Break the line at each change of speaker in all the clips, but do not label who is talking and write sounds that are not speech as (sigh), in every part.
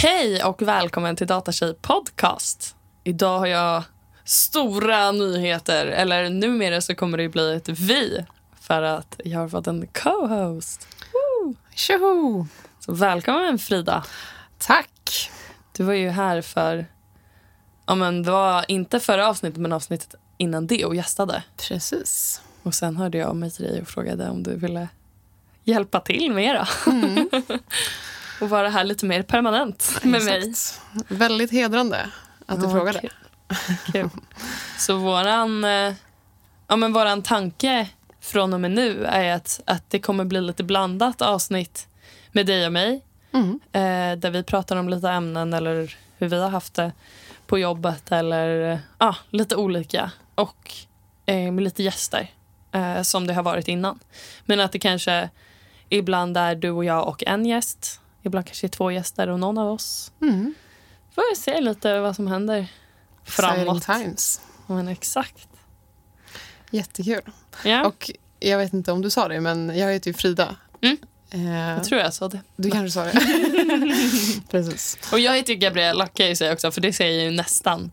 Hej och välkommen till Datatjej podcast. Idag har jag stora nyheter, eller numera så kommer det bli ett vi för att jag har fått en co-host. Woo!
Tjoho!
Så välkommen Frida.
Tack.
Du var ju här för, ja men det var inte förra avsnittet men avsnittet innan det och gästade.
Precis.
Och sen hörde jag av mig till dig och frågade om du ville hjälpa till mera. (laughs) och vara här lite mer permanent med mig.
Exakt. Väldigt hedrande att du
Ja,
frågade.
kul. Kul. Så våran, eh, ja, men våran tanke från och med nu är att, att det kommer bli lite blandat avsnitt med dig och mig.
Mm.
Eh, där vi pratar om lite ämnen eller hur vi har haft det på jobbet eller ja, lite olika. Och eh, med lite gäster eh, som det har varit innan. Men att det kanske ibland är du och jag och en gäst. Ibland kanske det är två gäster och någon av oss.
Mm.
Får vi se lite vad som händer
Exciting
framåt.
times.
Men exakt.
Jättekul.
Ja,
Och jag vet inte om du sa det, men jag heter ju Frida.
Mm.
Eh,
jag tror jag sa det.
Du kanske sa det. (laughs) Precis.
Och jag heter ju Gabriella kan jag säga också, för det säger ju nästan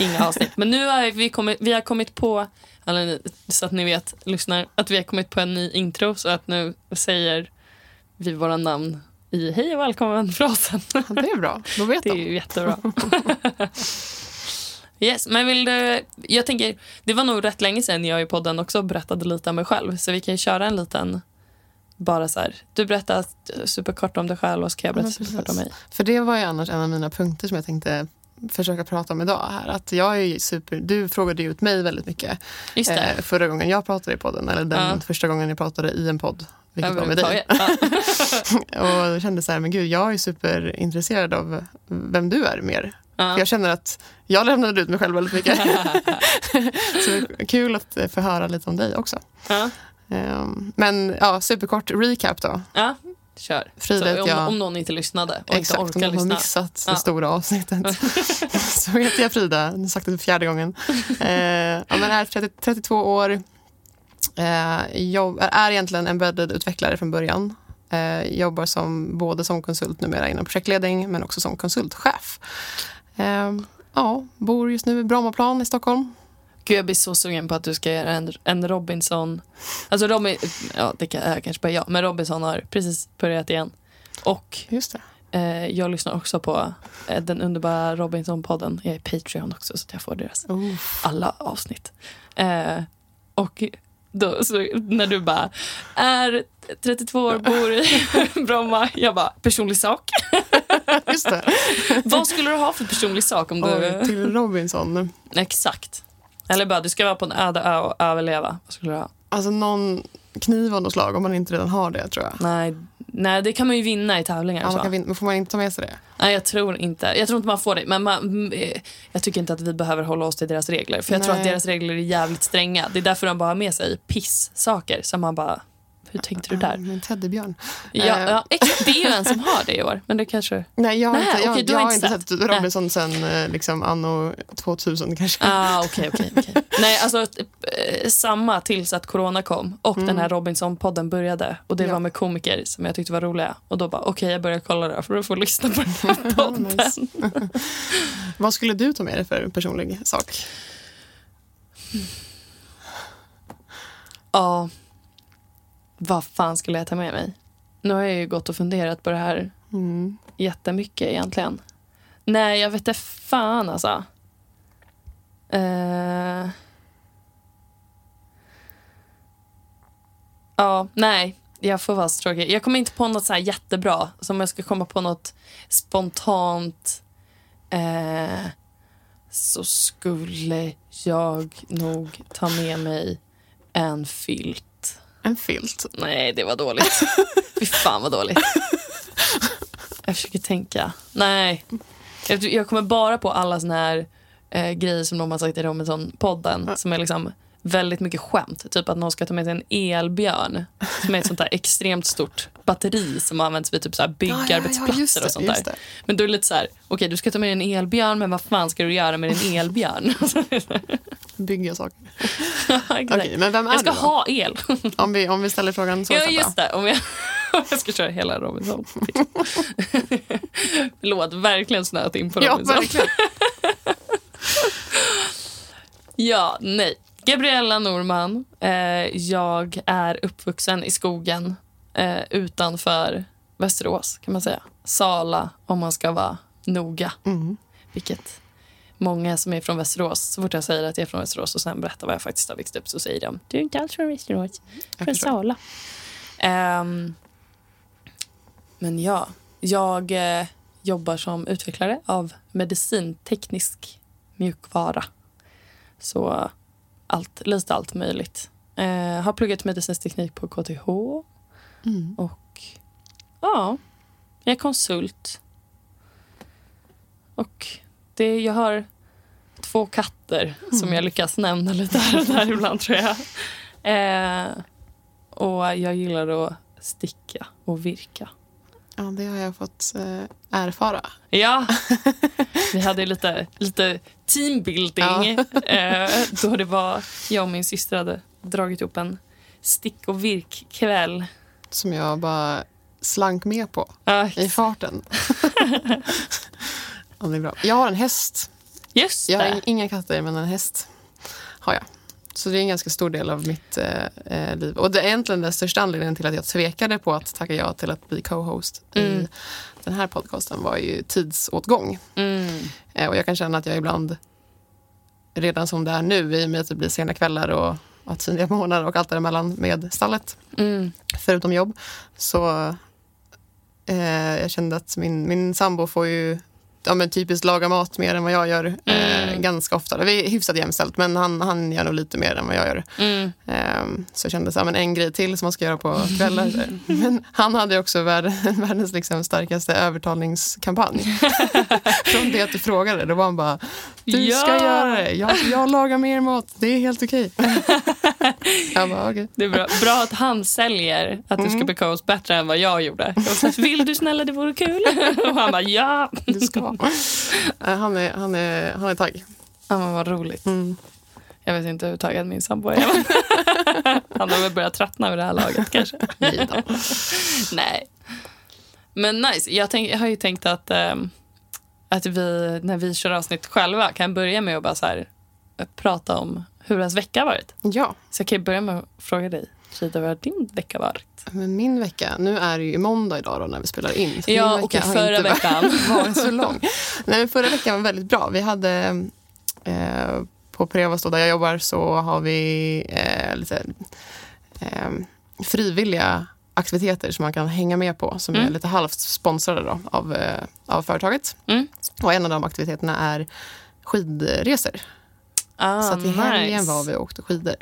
inga avsnitt. Men nu har vi kommit, vi har kommit på, så att ni vet, lyssnar, att vi har kommit på en ny intro. Så att nu säger vi våra namn i hej och välkommen-frasen.
Ja, det är bra. Då vet
Det är
de.
ju jättebra. (laughs) yes, men vill du... Jag tänker, det var nog rätt länge sedan jag i podden också berättade lite om mig själv. Så vi kan ju köra en liten... Bara så här, du berättar superkort om dig själv och så kan jag
Ja,
berätta
men
superkort om mig.
För det var ju annars en av mina punkter som jag tänkte försöka prata om idag. här. Att jag är super, du frågade ju ut mig väldigt mycket eh, förra gången jag pratade i podden. Eller den
Ja.
första gången jag pratade i en podd. Vilket var med dig.
Ja. (laughs)
Och jag kände så här, men gud, jag är superintresserad av vem du är mer. Jag känner att jag lämnade ut mig själv väldigt mycket. (laughs) så kul att eh, få höra lite om dig också. Ehm, Men ja, superkort recap då.
ja, kör.
Frida
om,
jag.
om någon inte lyssnade och
Exakt, om
inte
någon
orkar
har
lyssna.
missat
Ja.
det stora avsnittet. (laughs) så heter jag Frida, jag har sagt det för fjärde gången. Eh, ja, men är 30, 32 år. Eh, jobb, är egentligen embedded-utvecklare från början. Eh, jobbar som, både som konsult numera inom projektledning men också som konsultchef. Eh, ja, bor just nu i Brommaplan i Stockholm.
Gud, jag blir så sugen på att du ska göra en, en Robinson. Alltså Robin, ja det kan, är kanske bara jag, men Robinson har precis börjat igen. Och
Just det.
eh, jag lyssnar också på eh, den underbara Robinson-podden. Jag är Patreon också så att jag får deras
Oh.
alla avsnitt. Eh, och då, så när du bara är 32 år, bor i (laughs) Bromma. Jag bara, personlig sak.
Just det.
Vad skulle du ha för personlig sak om du...
Oj, till Robinson.
Exakt. Eller bara, du ska vara på en öde ö och överleva. Vad skulle du ha?
Alltså någon kniv av något slag om man inte redan har det tror jag.
Nej, nej, det kan man ju vinna i tävlingar.
Ja, man kan vinna, men får man inte ta med sig det?
Nej, jag tror inte. Jag tror inte man får det. Men man, mm, eh, jag tycker inte att vi behöver hålla oss till deras regler. För jag tror
Nej.
att deras regler är jävligt stränga. Det är därför de bara har med sig piss-saker. Som man bara, hur tänkte du där?
Min teddybjörn.
Ja,
Eh.
ja, exakt. det är ju en som har det i år. Men det kanske...
Nej, jag har
Nej,
inte, jag,
du
jag
har inte sett.
sett Robinson sen eh, liksom anno 2000 kanske.
Ah, okej, okej, okej. Nej, alltså eh, samma tills att corona kom och den här Robinson-podden började. Och det
Mm. Ja.
var med komiker som jag tyckte var roliga. Och då bara, okej, jag börjar kolla det för att få lyssna på den här (laughs) podden. (laughs)
Vad skulle du ta med dig för personlig sak?
Ja, vad fan skulle jag ta med mig? Nu har jag ju gått och funderat på det här
Mm.
jättemycket egentligen. Nej, jag vet inte fan alltså. Eh... Ja, nej. Jag får vara så tråkig. Jag kommer inte på något så här jättebra. Som jag ska komma på något spontant. Eh, så skulle jag nog ta med mig en filt.
En filt.
Nej, det var dåligt. Fy fan vad dåligt. Jag försöker tänka. Nej. Jag, jag kommer bara på alla såna här eh, grejer som de har sagt i Robinson-podden. Som är liksom väldigt mycket skämt. Typ att någon ska ta med sig en elbjörn. Som är ett sånt där extremt stort batteri som används vid typ så här byggarbetsplatser
just det,
och sånt där. Men då är det lite så här, okej du ska ta med dig en elbjörn men vad fan ska du göra med en (laughs) elbjörn?
Bygga saker. (laughs) Okej, men vem är
jag ska
du då?
ha el. (laughs)
Om vi, om vi ställer frågan så.
Ja, just det. Om jag, (laughs) om jag ska köra hela Robinson. Förlåt, verkligen snöat in på
Ja,
Robinson.
verkligen.
Ja, nej. Gabriella Norman. Eh, jag är uppvuxen i skogen eh, utanför Västerås, kan man säga. Sala, om man ska vara noga.
Mm.
Vilket många som är från Västerås, så fort jag säger att jag är från Västerås och sen berättar var jag faktiskt har växt upp så säger de du är inte alls från Västerås, från. Sala. Ehm, men ja, jag eh, jobbar som utvecklare av medicinteknisk mjukvara. Så allt, lite allt möjligt. Eh, har pluggat medicinsk teknik på KTH
Mm.
och ja, jag är konsult. Och det, jag har två katter som jag lyckas nämna lite här och där (laughs) ibland tror jag. Eh, och jag gillar att sticka och virka.
Ja, det har jag fått eh, erfara.
Ja, (laughs) vi hade lite, lite teambuilding. (laughs) Eh, då det var jag och min syster hade dragit upp en stick och virkkväll.
Som jag bara slank med på
Uh,
i farten. Ja, det är bra. Jag har en häst.
just
Jag har
det.
inga katter, men en häst har jag. Så det är en ganska stor del av mitt eh, eh, liv. Och det är egentligen den största anledningen till att jag tvekade på att tacka ja till att bli co-host
Mm.
i den här podcasten var ju tidsåtgång.
Mm.
Eh, och jag kan känna att jag ibland, redan som det är nu, i och med att det blir sena kvällar och att tidiga morgnar och allt däremellan med stallet,
Mm.
förutom jobb, så eh, jag kände att min, min sambo får ju ja, men typiskt laga mat mer än vad jag gör eh,
Mm.
ganska ofta. Vi är hyfsat jämställt, men han, han gör nog lite mer än vad jag gör.
Mm.
Ehm, så jag kände så här, men en grej till som man ska göra på (laughs) kvällar. Men han hade också värld, (laughs) världens liksom starkaste övertalningskampanj. (laughs) Från det att du frågade, då var han bara, du ska
Ja!
göra det. Jag, jag lagar mer mat, det är helt okej. jag bara, okej.
Det är bra, bra att han säljer att du ska
Mm.
bli co bättre än vad jag gjorde. Jag sa, vill du snälla, det vore kul. Och han bara, ja.
Du ska. Eh, han, är, han, är, han är tagg.
Ja, men vad roligt.
Mm.
Jag vet inte hur taggad min sambo är. (laughs) Han har väl börjat tröttna vid det här laget kanske.
Nej.
Men nice. Jag, tänk, jag har ju tänkt att, ehm, att vi, när vi kör avsnitt själva, kan börja med att bara så här, eh, prata om hur ens vecka har varit.
Ja,
Så jag kan börja med att fråga dig, Frida, hur har din vecka varit?
men min vecka, nu är det ju måndag idag då när vi spelar in. så
Ja,
har
förra veckan. (laughs)
varit så lång. Nej, men förra veckan var väldigt bra. Vi hade eh, på Prevas där jag jobbar så har vi eh, lite eh, frivilliga aktiviteter som man kan hänga med på som är
Mm.
lite halvt sponsrade då, av, eh, av företaget.
Mm.
Och en av de aktiviteterna är skidresor.
Ah,
så att i helgen
nice.
var vi och åkte skidor.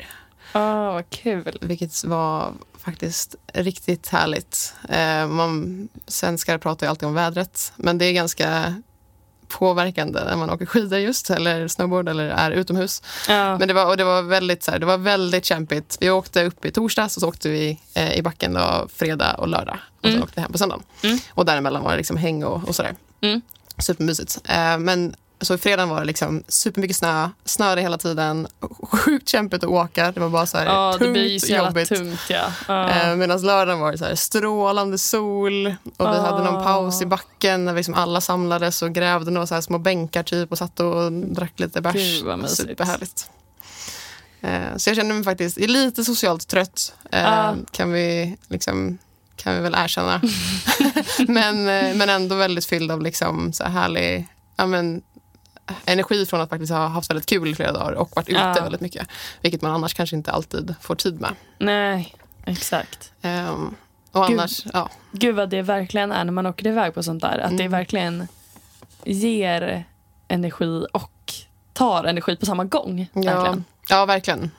Ah, vad kul.
Vilket var faktiskt riktigt härligt. Eh, man, svenskar pratar ju alltid om vädret, men det är ganska påverkande när man åker skidor just, eller snowboard eller är utomhus.
Ja.
Men det var, och det var väldigt så här, det var väldigt kämpigt. Vi åkte upp i torsdags och så åkte vi eh, i backen då, fredag och lördag. Och sen
Mm.
åkte vi hem på söndagen.
Mm.
Och däremellan var det liksom häng och, och sådär.
Mm.
Supermysigt. Eh, men så i fredagen var det liksom supermycket snö, snöade hela tiden, sjukt kämpigt att åka. Det var bara så här
Ja, det
tungt,
blir ju så
jobbigt.
tungt. Ja. Ja.
Eh, Medan lördagen var det så här strålande sol och vi hade någon
Ah.
paus i backen när vi liksom alla samlades och grävde några så här små bänkar typ och satt och drack lite bärs. Superhärligt. Eh, Så jag känner mig faktiskt lite socialt trött. eh,
Ah.
Kan, vi liksom, kan vi väl erkänna. (laughs) (laughs) men, eh, men ändå väldigt fylld av liksom så här härlig ja, men, energi från att faktiskt ha haft väldigt kul i flera dagar och varit ute
Ja.
väldigt mycket. Vilket man annars kanske inte alltid får tid med.
Nej, exakt.
Ehm, och
Gud.
annars, ja.
Gud vad det verkligen är när man åker iväg på sånt där. Att det
Mm.
verkligen ger energi och tar energi på samma gång.
Ja,
Verkligen.
ja, verkligen.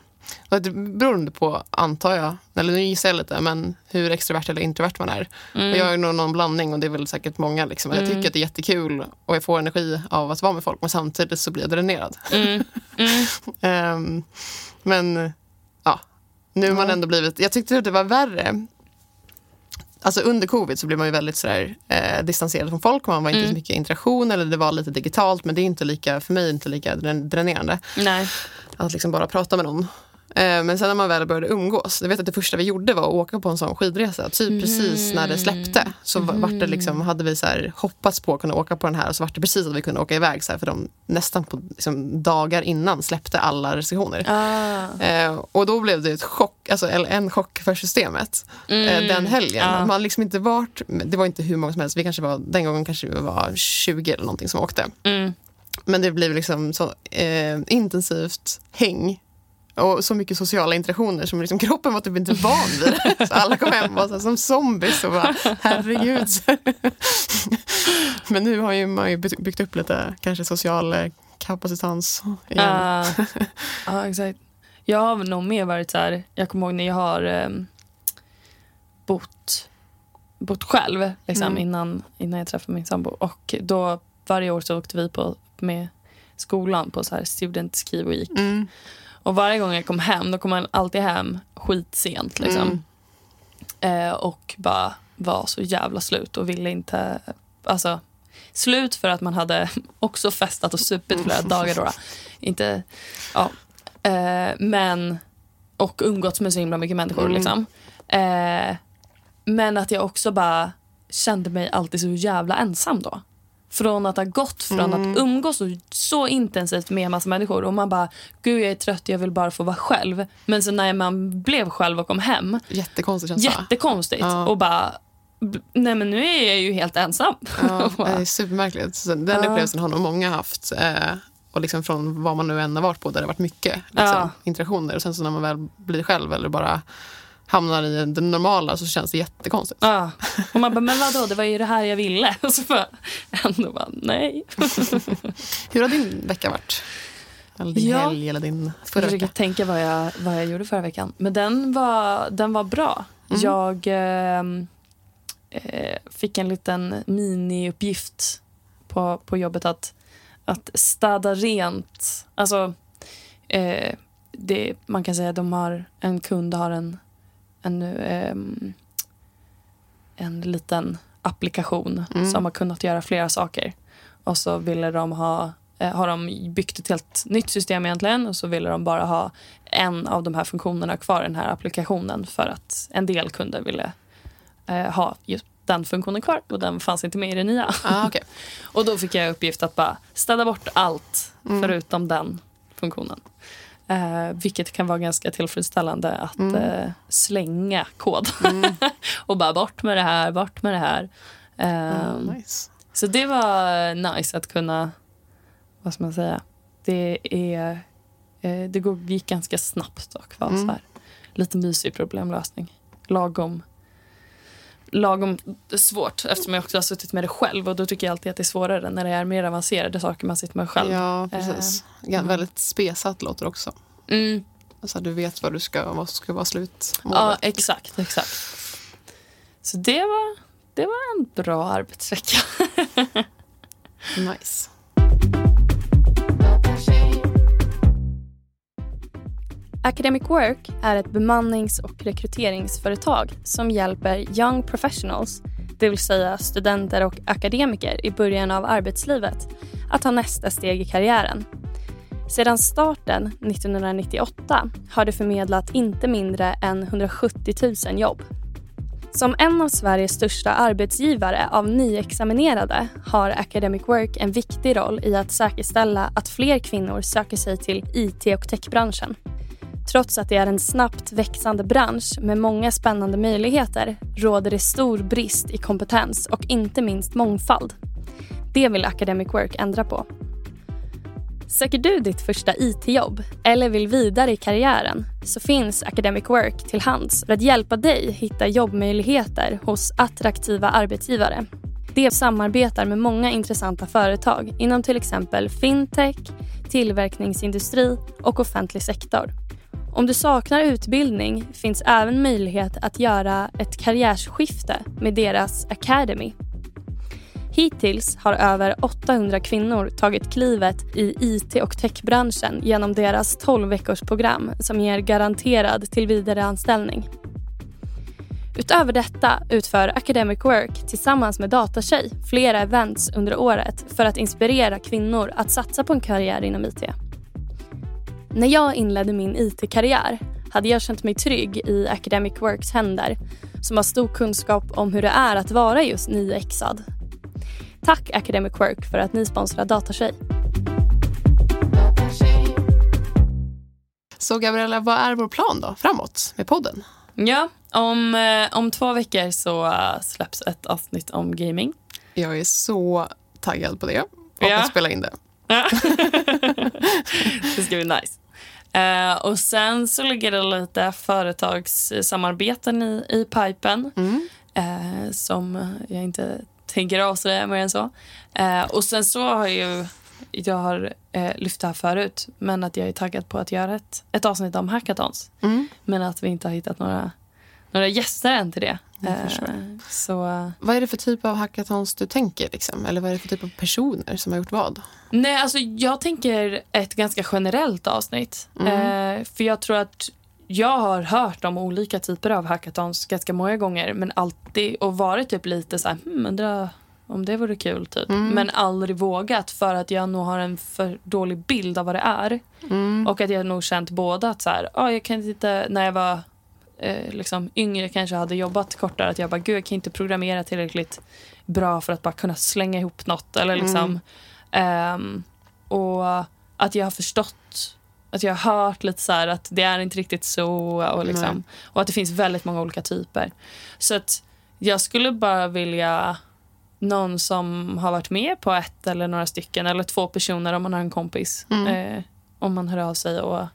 Och det beror på, antar jag, eller nu gissar jag lite, men hur extrovert eller introvert man är.
Mm.
Och jag är nog någon blandning och det är väl säkert många. Liksom. Jag
Mm.
tycker att det är jättekul och jag får energi av att vara med folk men samtidigt så blir jag dränerad.
Mm. Mm. (laughs)
Ehm, men ja, nu har man ändå blivit... Jag tyckte att det var värre. Alltså under covid så blev man ju väldigt sådär, eh, distanserad från folk. Man var inte
Mm.
så mycket interaktion eller det var lite digitalt men det är inte lika, för mig inte lika drän- dränerande
Nej.
att liksom bara prata med någon. Eh, Men sen när man väl började umgås, jag vet att det första vi gjorde var att åka på en sån skidresa. Typ precis när det släppte så var vart det liksom, hade vi så här hoppats på att kunna åka på den här och så var det precis att vi kunde åka iväg så här, för de nästan på liksom, dagar innan släppte alla restriktioner.
Ah.
Eh, och då blev det ett chock, alltså, en chock för systemet eh, den helgen.
Ja.
Man liksom inte varit, det var inte hur många som helst, vi kanske var, den gången kanske vi var 20 eller någonting som åkte.
Mm.
Men det blev liksom så eh, intensivt häng och så mycket sociala interaktioner som liksom (laughs) kroppen var typ inte van vid. Så alla kom hem och var så som zombies och bara herregud. (laughs) Men nu har ju man ju byggt upp lite kanske social eh, kapacitans igen.
Ja, ja, exakt. Jag har nog mer varit så här, jag kommer ihåg när jag har um, bott, bott själv liksom,
Mm.
innan, innan jag träffade min sambo. Och då varje år så åkte vi på med skolan på så här student ski week.
Mm.
Och varje gång jag kom hem, då kom man alltid hem skitsent liksom.
Mm.
Eh, och bara var så jävla slut och ville inte... Alltså, slut för att man hade (laughs) också festat och supit flera dagar. Då, då. Inte, ja. eh, men... Och umgåtts med så himla mycket människor.
Mm.
Liksom. Eh, men att jag också bara kände mig alltid så jävla ensam då. Från att ha gått från
Mm.
att umgås så, så intensivt med en massa människor och man bara, gud jag är trött, jag vill bara få vara själv. Men så när man blev själv och kom hem,
Jättekonstig känsla.
jättekonstigt
Ja.
och bara, nej men nu är jag ju helt ensam.
Ja, (laughs) det är supermärkligt. Så den
Ja.
upplevelsen har nog många haft. Eh, och liksom från vad man nu än har varit på där det har varit mycket liksom,
Ja.
interaktioner. Och sen så när man väl blir själv eller bara hamnar i det normala så känns det jättekonstigt.
Ja. Och man bara, men vadå, det var ju det här jag ville. (laughs) Och så bara, ändå bara, nej. (laughs)
Hur har din vecka varit? Eller din
Ja.
helg eller din
Jag
förra
försöker
vecka?
tänka vad jag, vad jag gjorde förra veckan. Men den var, den var bra.
Mm.
Jag ehm, eh, fick en liten miniuppgift på, på jobbet att, att städa rent. Alltså, eh, det, man kan säga att de har, en kund har en, en, ehm, en liten applikation
Mm.
som har kunnat göra flera saker. Och så ville de ha, eh, har de byggt ett helt nytt system egentligen och så ville de bara ha en av de här funktionerna kvar i den här applikationen för att en del kunder ville eh, ha just den funktionen kvar och den fanns inte med i det nya.
Ah, okay. (laughs)
Och då fick jag uppgift att bara städa bort allt
Mm.
förutom den funktionen. Eh, vilket kan vara ganska tillfredsställande att
Mm.
eh, slänga kod.
Mm. (laughs)
och bara bort med det här, bort med det här. Eh,
Ah, nice.
Så det var nice att kunna, vad ska man säga, det är, eh, det går- gick ganska snabbt och var
Mm.
så här, lite mysig problemlösning. Lagom, lagom svårt eftersom jag också har suttit med det själv och då tycker jag alltid att det är svårare när det är mer avancerade saker man sitter med själv.
Ja, precis. Ja, väldigt spesat låter också.
Mm,
Alltså, du vet vad du ska, vad ska vara slutmålet.
ja, exakt, exakt. Så det var, det var en bra arbetsvecka. (laughs)
Nice.
Academic Work är ett bemannings och rekryteringsföretag som hjälper young professionals, det vill säga studenter och akademiker i början av arbetslivet, att ta nästa steg i karriären. Sedan starten 1998 har det förmedlat inte mindre än 170 000 jobb. Som en av Sveriges största arbetsgivare av nyexaminerade har Academic Work en viktig roll i att säkerställa att fler kvinnor söker sig till IT och techbranschen. Trots att det är en snabbt växande bransch med många spännande möjligheter råder det stor brist i kompetens och inte minst mångfald. Det vill Academic Work ändra på. Söker du ditt första IT-jobb eller vill vidare i karriären så finns Academic Work till hands för att hjälpa dig hitta jobbmöjligheter hos attraktiva arbetsgivare. De samarbetar med många intressanta företag inom till exempel fintech, tillverkningsindustri och offentlig sektor. Om du saknar utbildning finns även möjlighet att göra ett karriärsskifte med deras Academy. Hittills har över 800 kvinnor tagit klivet i IT och techbranschen genom deras 12 veckors program som ger garanterad tillvidareanställning. Utöver detta utför Academic Work tillsammans med Datatjej flera events under året för att inspirera kvinnor att satsa på en karriär inom IT. När jag inledde min IT-karriär hade jag känt mig trygg i Academic Works händer som har stor kunskap om hur det är att vara just nyexad. Tack Academic Work för att ni sponsrar Datatjej.
Så Gabriella, vad är vår plan då framåt med podden?
Ja, om, eh, om två veckor så eh, släpps ett avsnitt om gaming.
Jag är så taggad på det och
Ja.
spela in det. (laughs)
det ska bli nice. Eh, och sen så ligger det lite företagssamarbeten i, i pipen
Mm.
eh, som jag inte tänker avslöja mer än så. Eh, och sen så har ju jag har eh, lyft det här förut, men att jag är taggad på att göra ett, ett avsnitt om hackathons.
Mm.
Men att vi inte har hittat några, några gäster än till det. Eh, så
Vad är det för typ av hackathons du tänker? Liksom? Eller vad är det för typ av personer som har gjort vad?
Nej, alltså jag tänker ett ganska generellt avsnitt. Eh, för jag tror att jag har hört om olika typer av hackathons ganska många gånger men alltid och varit typ lite så här, hmm, undrar om det vore kul typ. Men aldrig vågat för att jag nog har en för dålig bild av vad det är. Och att jag nog känt både att så här, ah, jag kan inte, när jag var eh, liksom yngre kanske hade jobbat kortare att jag bara, gud jag kan inte programmera tillräckligt bra för att bara kunna slänga ihop något eller liksom Ehm, och att jag har förstått, att jag har hört lite så här att det är inte riktigt så och, liksom,
Nej.
och att det finns väldigt många olika typer. Så att jag skulle bara vilja någon som har varit med på ett eller några stycken eller två personer om man har en kompis. Eh, om man hör av sig och,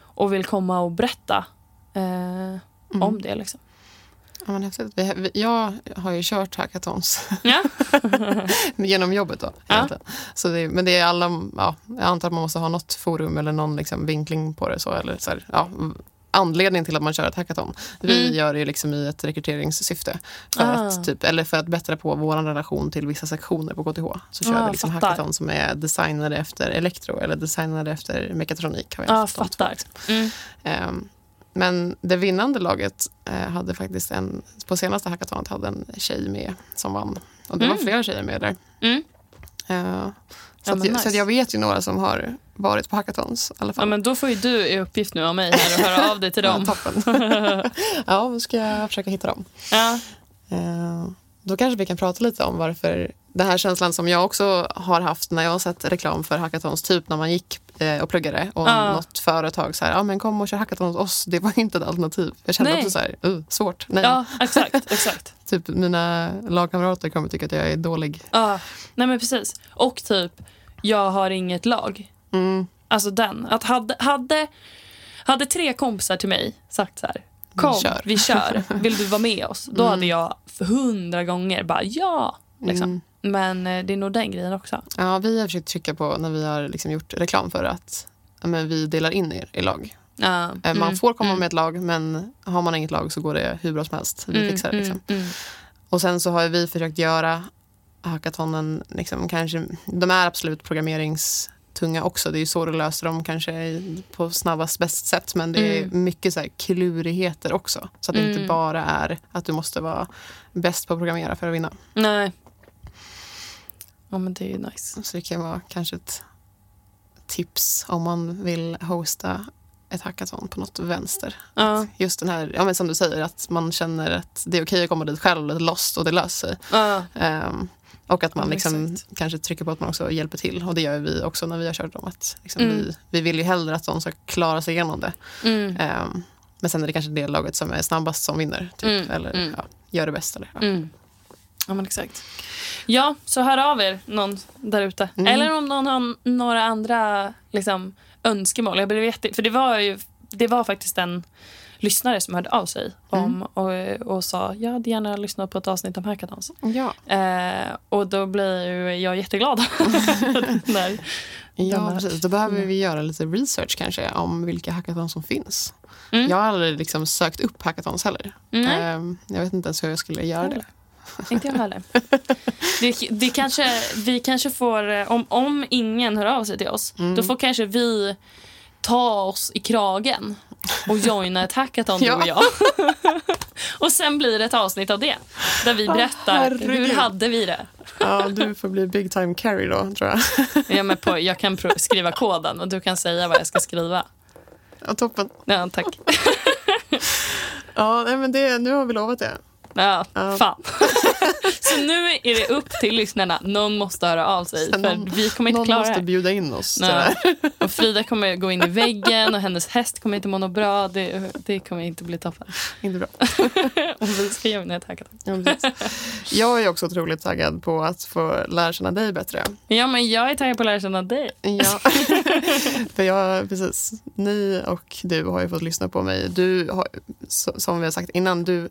och vill komma och berätta eh, om det. Liksom.
Ja, men häftigt. Vi, vi, jag har ju kört hackathons
Ja. (laughs)
genom jobbet. Då,
Ja.
så det, men det är alla, ja, jag antar att man måste ha något forum eller någon liksom vinkling på det. Så, eller så här, ja, anledning till att man kör ett hackathon. Vi
Mm.
gör det ju liksom i ett rekryteringssyfte. För
Ah.
att, typ, eller för att bättra på vår relation till vissa sektioner på KTH. Så kör
Ah,
vi liksom
fattar.
hackathon som är designade efter elektro eller designade efter mekatronik. Har vi
Ja,
haft de två,
fattar.
liksom.
Mm.
Ehm, men det vinnande laget eh, hade faktiskt en, på senaste hackathonet hade en tjej med som vann. Och det var
Mm.
flera tjejer med där.
Mm.
Eh, så,
Ja,
att, så
nice.
att jag vet ju några som har varit på hackathons i alla
Ja,
fall.
men då får ju du i uppgift nu av mig här och höra av dig till dem.
Ja, toppen. (laughs) ja, då ska jag försöka hitta dem.
Ja.
Eh, då kanske vi kan prata lite om varför den här känslan som jag också har haft när jag har sett reklam för hackathons, typ när man gick eh, och pluggade och
Ja.
något företag så här, ja men kom och kör hackathon hos oss. Det var inte ett alternativ. Jag kände
Nej.
också så här, uh, svårt. Nej.
ja, exakt. (laughs) exakt.
Typ mina lagkamrater kommer tycka att jag är dålig.
Ja, nej men precis. Och typ, jag har inget lag.
Mm.
Alltså den. Att hade, hade, hade tre kompisar till mig sagt så här. Kom,
kör."
vi kör. (laughs) Vill du vara med oss? Då hade jag hundra gånger bara ja. Liksom. Men eh, det är nog den grejen också.
Ja, vi har försökt trycka på när vi har liksom gjort reklam för att ja, men vi delar in er i lag.
Ja,
Eh, Man
mm,
får komma
mm,
med ett lag men har man inget lag så går det hur bra som helst. Vi
mm,
fixar det. Liksom.
mm, mm.
Och sen så har vi försökt göra hackathonen, liksom, kanske, de är absolut programmeringstunga också. Det är ju så du löser dem kanske på snabbast bäst sätt. Men det är
Mm.
mycket så här klurigheter också. Så att det inte bara är att du måste vara bäst på att programmera för att vinna.
Nej. Ja men det är ju nice.
Så det kan vara kanske ett tips om man vill hosta ett hackathon på något vänster.
Ja,
Just den här, ja men som du säger, att man känner att det är okej att komma dit själv, lost och det löser sig.
ja,
Ehm, och att man
Ja,
liksom
exakt.
kanske trycker på att man också hjälper till. Och det gör vi också när vi har kört dem. Att liksom
Mm.
vi, vi vill ju hellre att de ska klara sig igenom det.
mm,
Ehm, men sen är det kanske det laget som är snabbast som vinner. Typ,
Mm,
Eller
mm.
Ja, gör det bäst. Eller, ja.
Mm. Ja men exakt. Ja, så hör av er någon där ute.
Mm.
Eller om någon har några andra liksom, önskemål. Jag blev jätte... För det var ju det var faktiskt en lyssnare som hörde av sig om, och, och sa jag hade gärna lyssnat på ett avsnitt om hackathons.
Ja,
Eh, och då blir jag jätteglad. (laughs) När,
ja precis. Då behöver vi göra lite research kanske om vilka hackathons som finns.
Mm.
Jag har aldrig liksom sökt upp hackathons heller. Ehm, jag vet inte ens hur jag skulle göra det.
Inte jag heller. Det, det kanske, vi kanske får, eh, om, om ingen hör av sig till oss,
Mm.
då får kanske vi ta oss i kragen och joina ett hackathon, du (laughs)
Ja.
och jag. (laughs) och sen blir det ett avsnitt av det. där vi berättar
herregud.
hur hade vi det.
Ja, du får bli big time carry då, tror jag. (laughs)
Jag, med på, jag kan skriva koden och du kan säga vad jag ska skriva.
Ja, toppen.
Ja, tack.
Ja, men det, nu har vi lovat det.
Ja,
Ja.
fan. (laughs) Så nu är det upp till lyssnarna. Någon måste höra av sig. För
Någon-
vi kommer inte
Någon
klara
måste
det.
bjuda in oss. (laughs)
Och Frida kommer gå in i väggen och hennes häst kommer inte må något bra. Det, det kommer inte bli toppen.
Inte bra. (laughs)
Och vi ska taggade.
Ja, precis. jag är också otroligt taggad på att få lära känna dig bättre.
Ja, men jag är taggad på att lära känna dig.
Ja, för jag, precis. Ni och du har ju fått lyssna på mig. Du har, som vi har sagt innan, du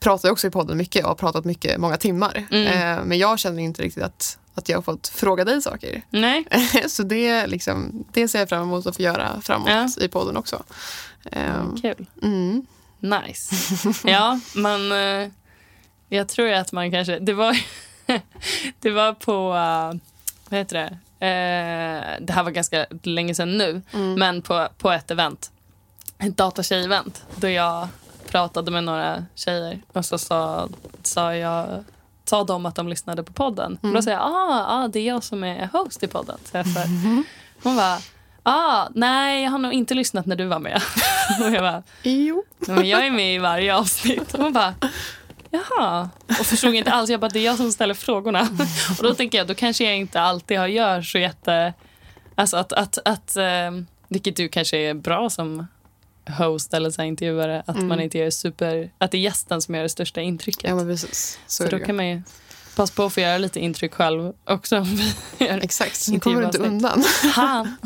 pratar också i podden mycket och har pratat mycket, många timmar.
Mm.
Eh, men jag känner inte riktigt att, att jag har fått fråga dig saker.
Nej, (laughs)
så det, liksom, det ser jag fram emot att få göra framåt
Ja.
i podden också. Eh,
kul.
mm.
Nice. Ja, man... eh, Jag tror att man kanske... Det var, (laughs) det var på... eh, Vad heter det? Eh, Det här var ganska länge sedan nu,
Mm.
men på, på ett event. Ett datatjej-event då jag pratade med några tjejer och så sa, sa, jag, sa de att de lyssnade på podden. Och då sa jag ah, ah, det är jag som är host i podden. Så jag för, (laughs) hon bara ah, nej, jag har nog inte lyssnat när du var med. (laughs) och jag bara
Jo.
Men jag är med i varje avsnitt. Och hon bara, jaha. Och förstod inte alls. Jag bara, det är jag som ställer frågorna. (laughs) Och då tänker jag, då kanske jag inte alltid har gör så jätte... Alltså att, att, att eh, vilket du kanske är bra som host eller så intervjuare, att man inte gör super... Att det är gästen som gör det största intrycket.
Ja, men precis. Så,
så då kan man ju passa på att få göra lite intryck själv också. (laughs)
Exakt, så kommer du inte undan. (laughs)
Han.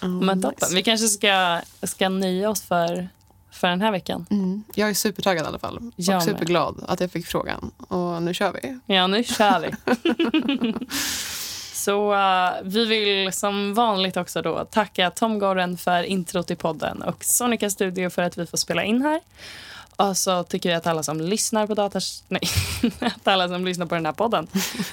(laughs) Men toppen.
nice.
Vi kanske ska, ska nöja oss för, för den här veckan.
Mm. Jag är supertaggad i alla fall.
Jag
och
med.
superglad att jag fick frågan. Och nu kör vi.
Ja, nu kör vi. Så uh, vi vill som vanligt också då tacka Tom Goren för introt i podden och Sonica Studio för att vi får spela in här. Och så tycker vi att alla som lyssnar på datas... (laughs) Nej, att alla som lyssnar på den här podden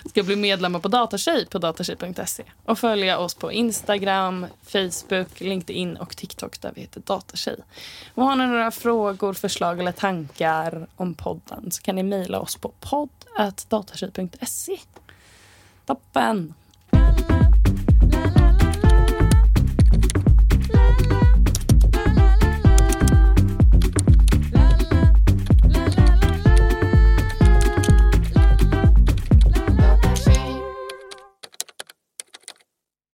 ska bli medlemmar på Datatjej på datatjej.se och följa oss på Instagram, Facebook, LinkedIn och TikTok där vi heter Datatjej. Och har ni några frågor, förslag eller tankar om podden så kan ni mejla oss på podd.datatjej.se. Toppen!